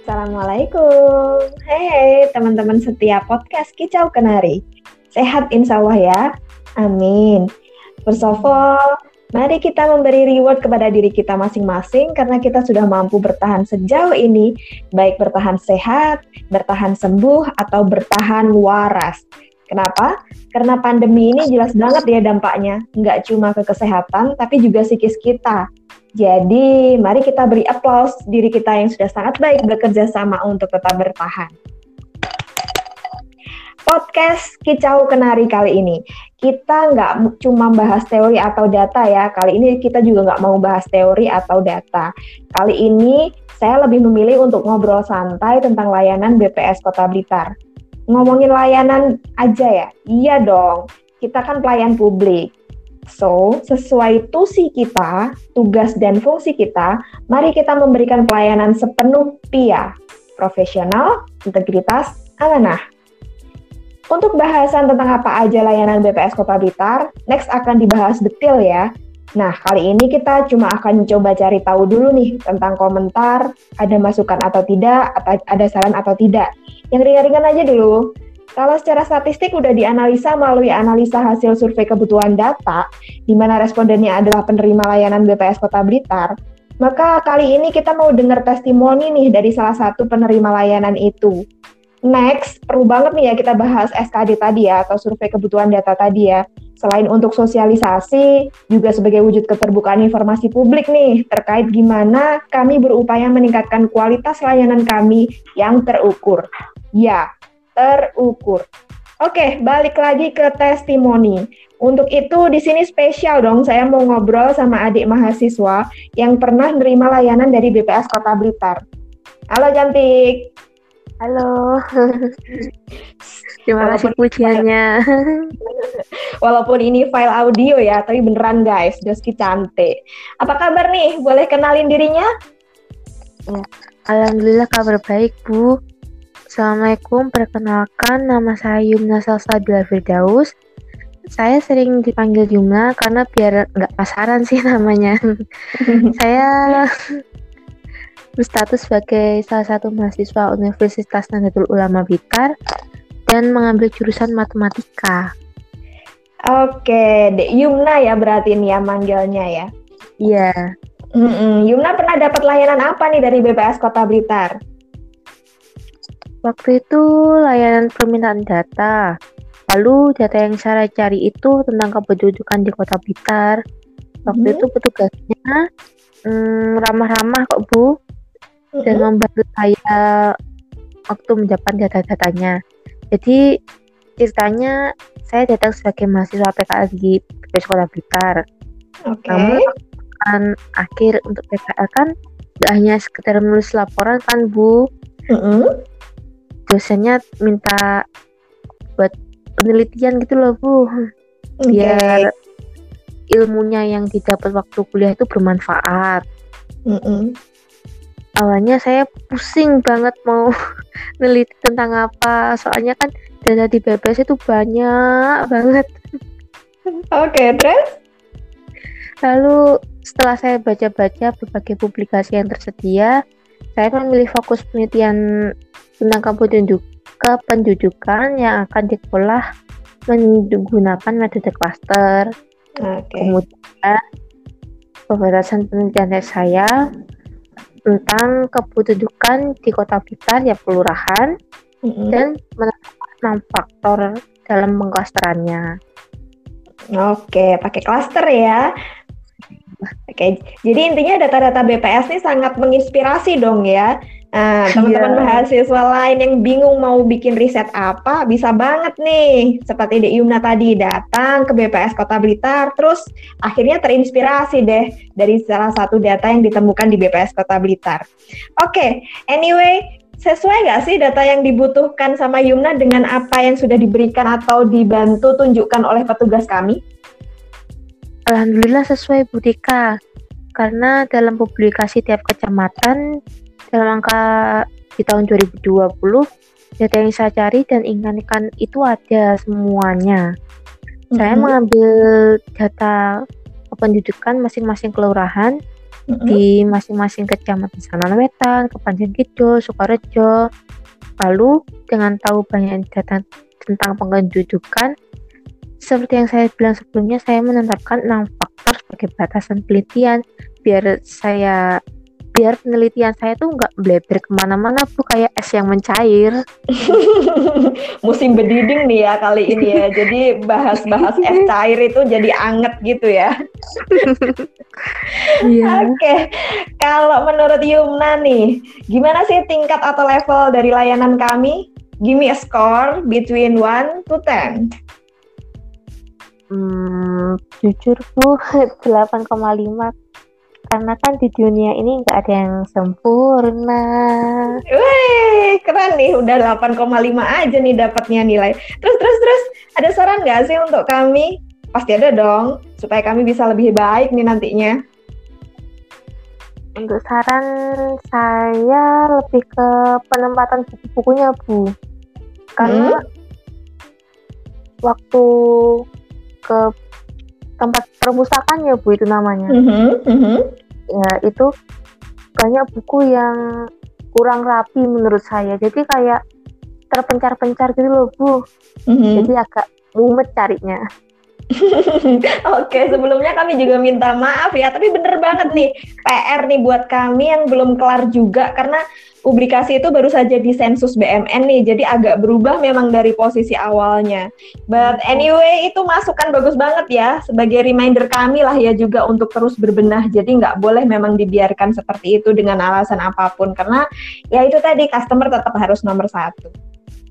Assalamualaikum. Hei teman-teman setia podcast Kicau Kenari. Sehat insya Allah ya. Amin. First of all, mari kita memberi reward kepada diri kita masing-masing karena kita sudah mampu bertahan sejauh ini, baik bertahan sehat, bertahan sembuh, atau bertahan waras. Kenapa? Karena pandemi ini jelas banget ya dampaknya. Nggak cuma ke kesehatan, tapi juga psikis kita. Jadi, mari kita beri aplaus diri kita yang sudah sangat baik bekerja sama untuk tetap bertahan. Podcast Kicau Kenari kali ini, kita nggak cuma bahas teori atau data ya. Kali ini kita juga nggak mau bahas teori atau data. Kali ini saya lebih memilih untuk ngobrol santai tentang layanan BPS Kota Blitar. Ngomongin layanan aja ya? Iya dong, kita kan pelayan publik So, sesuai tusi kita, tugas dan fungsi kita, mari kita memberikan pelayanan sepenuh PIA, profesional, integritas, amanah. Untuk bahasan tentang apa aja layanan BPS Kota Blitar, next akan dibahas detail ya. Nah, kali ini kita cuma akan coba cari tahu dulu nih tentang komentar, ada masukan atau tidak, atau ada saran atau tidak. Yang ringan-ringan aja dulu. Kalau secara statistik udah dianalisa melalui analisa hasil survei kebutuhan data, di mana respondennya adalah penerima layanan BPS Kota Blitar, maka kali ini kita mau dengar testimoni nih dari salah satu penerima layanan itu. Next, perlu banget nih ya kita bahas SKD tadi ya, atau survei kebutuhan data tadi ya. Selain untuk sosialisasi, juga sebagai wujud keterbukaan informasi publik nih, terkait gimana kami berupaya meningkatkan kualitas layanan kami yang terukur. Ya, terukur. Oke, balik lagi ke testimoni. Untuk itu di sini spesial dong, saya mau ngobrol sama adik mahasiswa yang pernah menerima layanan dari BPS Kota Blitar. Halo cantik. Halo. Terima kasih pujiannya. Walaupun ini file audio ya, tapi beneran guys, Joski cantik. Apa kabar nih? Boleh kenalin dirinya? Ya, Alhamdulillah kabar baik, Bu. Assalamualaikum, perkenalkan nama saya Yumna Salsabila Firdaus. Saya sering dipanggil Yumna karena biar nggak pasaran sih namanya. saya berstatus sebagai salah satu mahasiswa Universitas Nahdlatul Ulama Blitar dan mengambil jurusan matematika. Oke, Dek Yumna ya berarti ini ya manggilnya ya. Iya. Mm -mm. Yumna pernah dapat layanan apa nih dari BPS Kota Blitar? Waktu itu layanan permintaan data. Lalu data yang saya cari itu tentang kependudukan di Kota Blitar. Waktu hmm. itu petugasnya hmm, ramah-ramah kok Bu dan hmm. membantu saya waktu mendapat data-datanya. Jadi ceritanya saya datang sebagai mahasiswa PKL di BPS Kota Blitar. Okay. Namun kan akhir untuk PKL kan tidak hanya sekedar menulis laporan kan Bu. Mm -hmm dosennya minta buat penelitian gitu loh bu. Biar okay. ilmunya yang didapat waktu kuliah itu bermanfaat. Mm -mm. awalnya saya pusing banget mau neliti tentang apa. Soalnya kan data di BPS itu banyak banget. Oke okay, terus? Lalu setelah saya baca-baca berbagai publikasi yang tersedia saya memilih fokus penelitian tentang kependudukan kependudukan yang akan diolah menggunakan metode cluster. Okay. Kemudian pembatasan penelitian saya tentang kependudukan di kota Blitar ya kelurahan mm -hmm. dan menentukan enam faktor dalam pengklasterannya. Oke, pakai cluster ya. Oke, jadi intinya data-data BPS ini sangat menginspirasi dong ya Nah, teman-teman yeah. mahasiswa lain yang bingung mau bikin riset apa, bisa banget nih, seperti Dek Yumna tadi, datang ke BPS Kota Blitar, terus akhirnya terinspirasi deh dari salah satu data yang ditemukan di BPS Kota Blitar. Oke, okay, anyway, sesuai nggak sih data yang dibutuhkan sama Yumna dengan apa yang sudah diberikan atau dibantu tunjukkan oleh petugas kami? Alhamdulillah sesuai Bu Dika, karena dalam publikasi tiap kecamatan dalam angka di tahun 2020 data yang saya cari dan inginkan itu ada semuanya. Mm-hmm. Saya mengambil data kependudukan masing-masing kelurahan mm-hmm. di masing-masing kecamatan Sanan Wetan, Kepanjen Kidul, Sukorejo. Lalu dengan tahu banyak data tentang pengendudukan, seperti yang saya bilang sebelumnya, saya menetapkan enam faktor sebagai batasan penelitian. Biar saya biar penelitian saya tuh nggak bleber ke mana-mana bu kayak es yang mencair. Musim bediding nih ya kali ini ya. Jadi bahas-bahas es cair itu jadi anget gitu ya. Yeah. oke okay. kalau menurut Yumna nih gimana sih tingkat atau level dari layanan kami? Give me a score between 1 to 10 Hmm, jujur bu 8,5 karena kan di dunia ini nggak ada yang sempurna. Wih, keren nih, udah 8,5 aja nih dapatnya nilai. Terus, terus, terus, ada saran nggak sih untuk kami? Pasti ada dong, supaya kami bisa lebih baik nih nantinya. Untuk saran saya lebih ke penempatan buku-bukunya, Bu. Karena hmm? waktu ke tempat perpustakaan ya Bu itu namanya. Mm -hmm, mm -hmm. Ya itu banyak buku yang kurang rapi menurut saya. Jadi kayak terpencar-pencar gitu loh Bu. Mm -hmm. Jadi agak mumet carinya. Oke, sebelumnya kami juga minta maaf ya, tapi bener banget nih PR nih buat kami yang belum kelar juga karena publikasi itu baru saja di sensus BMN nih, jadi agak berubah memang dari posisi awalnya. But anyway, itu masukan bagus banget ya, sebagai reminder kami lah ya juga untuk terus berbenah. Jadi nggak boleh memang dibiarkan seperti itu dengan alasan apa pun, karena ya itu tadi customer tetap harus nomor satu.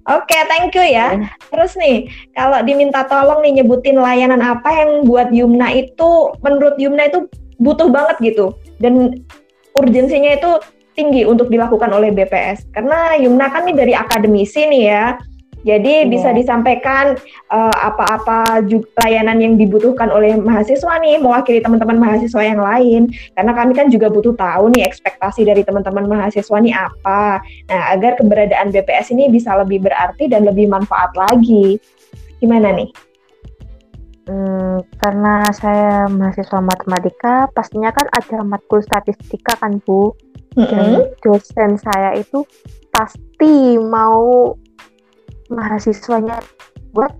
Oke, okay, thank you ya. Iya. Terus nih, kalau diminta tolong nih nyebutin layanan apa yang buat Yumna itu, menurut Yumna itu butuh banget gitu, dan urgensinya itu tinggi untuk dilakukan oleh BPS. Karena Yumna kan nih dari akademisi nih ya, jadi yeah. bisa disampaikan uh, apa-apa layanan yang dibutuhkan oleh mahasiswa nih mewakili teman-teman mahasiswa yang lain. Karena kami kan juga butuh tahu nih ekspektasi dari teman-teman mahasiswa nih apa. Nah, agar keberadaan BPS ini bisa lebih berarti dan lebih manfaat lagi. Gimana nih? Hmm, karena saya mahasiswa matematika, pastinya kan ada matkul statistika kan Bu. Mm -hmm. Dan dosen saya itu pasti mau mahasiswanya buat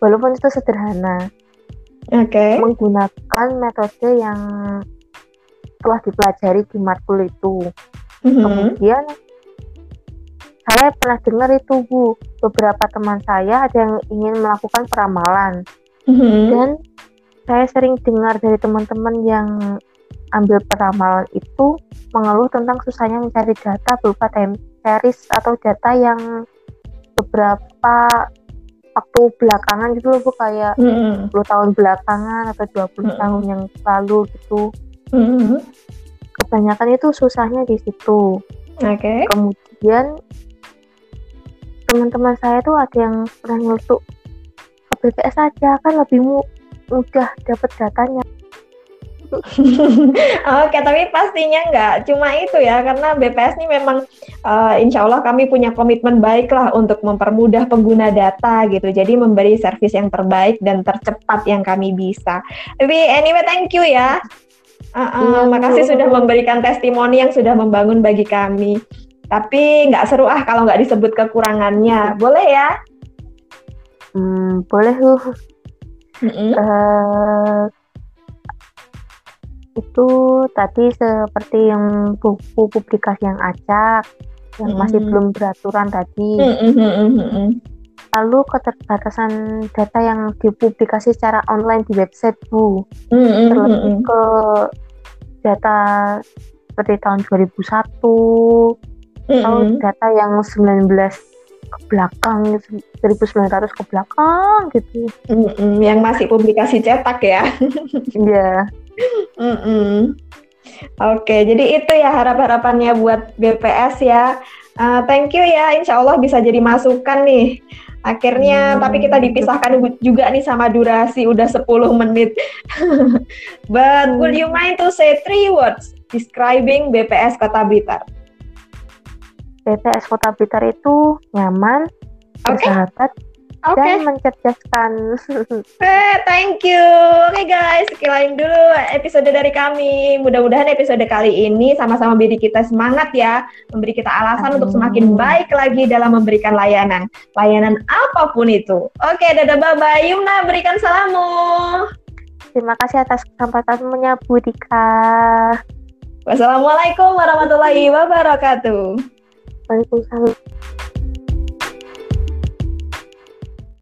walaupun itu sederhana. Oke. Okay. Menggunakan metode yang telah dipelajari di matkul itu. Mm-hmm. Kemudian saya pernah dengar itu Bu, beberapa teman saya ada yang ingin melakukan peramalan. Mm-hmm. Dan saya sering dengar dari teman-teman yang ambil peramalan itu mengeluh tentang susahnya mencari data berupa time series atau data yang beberapa waktu belakangan gitu loh bu kayak mm -hmm. 10 tahun belakangan atau 20 mm -hmm. tahun yang lalu gitu mm -hmm. kebanyakan itu susahnya di situ oke okay. kemudian teman-teman saya tuh ada yang pernah nyeletuk ke BPS aja kan lebih mudah dapat datanya Oke, tapi pastinya nggak cuma itu ya, karena BPS ini memang uh, insya Allah kami punya komitmen baik lah untuk mempermudah pengguna data gitu. Jadi memberi servis yang terbaik dan tercepat yang kami bisa. Tapi anyway, thank you ya. Uh, uh, makasih sudah memberikan testimoni yang sudah membangun bagi kami. Tapi nggak seru ah kalau nggak disebut kekurangannya. Boleh ya? Hmm, boleh loh. Mm -hmm. uh, itu tadi seperti yang buku publikasi yang acak yang mm -hmm. masih belum beraturan tadi. Mm -hmm. Lalu keterbatasan data yang dipublikasi secara online di website Bu. Mm -hmm. Terlebih ke data seperti tahun 2001 mm -hmm. atau data yang 19 ke belakang 1900 ke belakang gitu. Mm -hmm. Yang masih publikasi cetak ya. Iya. yeah Mm -mm. Oke, jadi itu ya harap-harapannya buat BPS ya. Uh, thank you ya, insya Allah bisa jadi masukan nih. Akhirnya, hmm. tapi kita dipisahkan juga nih sama durasi udah 10 menit. But would you mind to say three words describing BPS Kota Blitar? BPS Kota Blitar itu nyaman, okay. bersahabat, Oke. dan mencerdaskan. Eh, thank you. Oke guys, sekian dulu episode dari kami. Mudah-mudahan episode kali ini sama-sama beri kita semangat ya, memberi kita alasan untuk Amin. semakin baik lagi dalam memberikan layanan, layanan apa pun itu. Oke, dadah bye bye. Yumna berikan salamu. Terima kasih atas kesempatannya Bu Dika. Wassalamualaikum warahmatullahi wabarakatuh. Waalaikumsalam.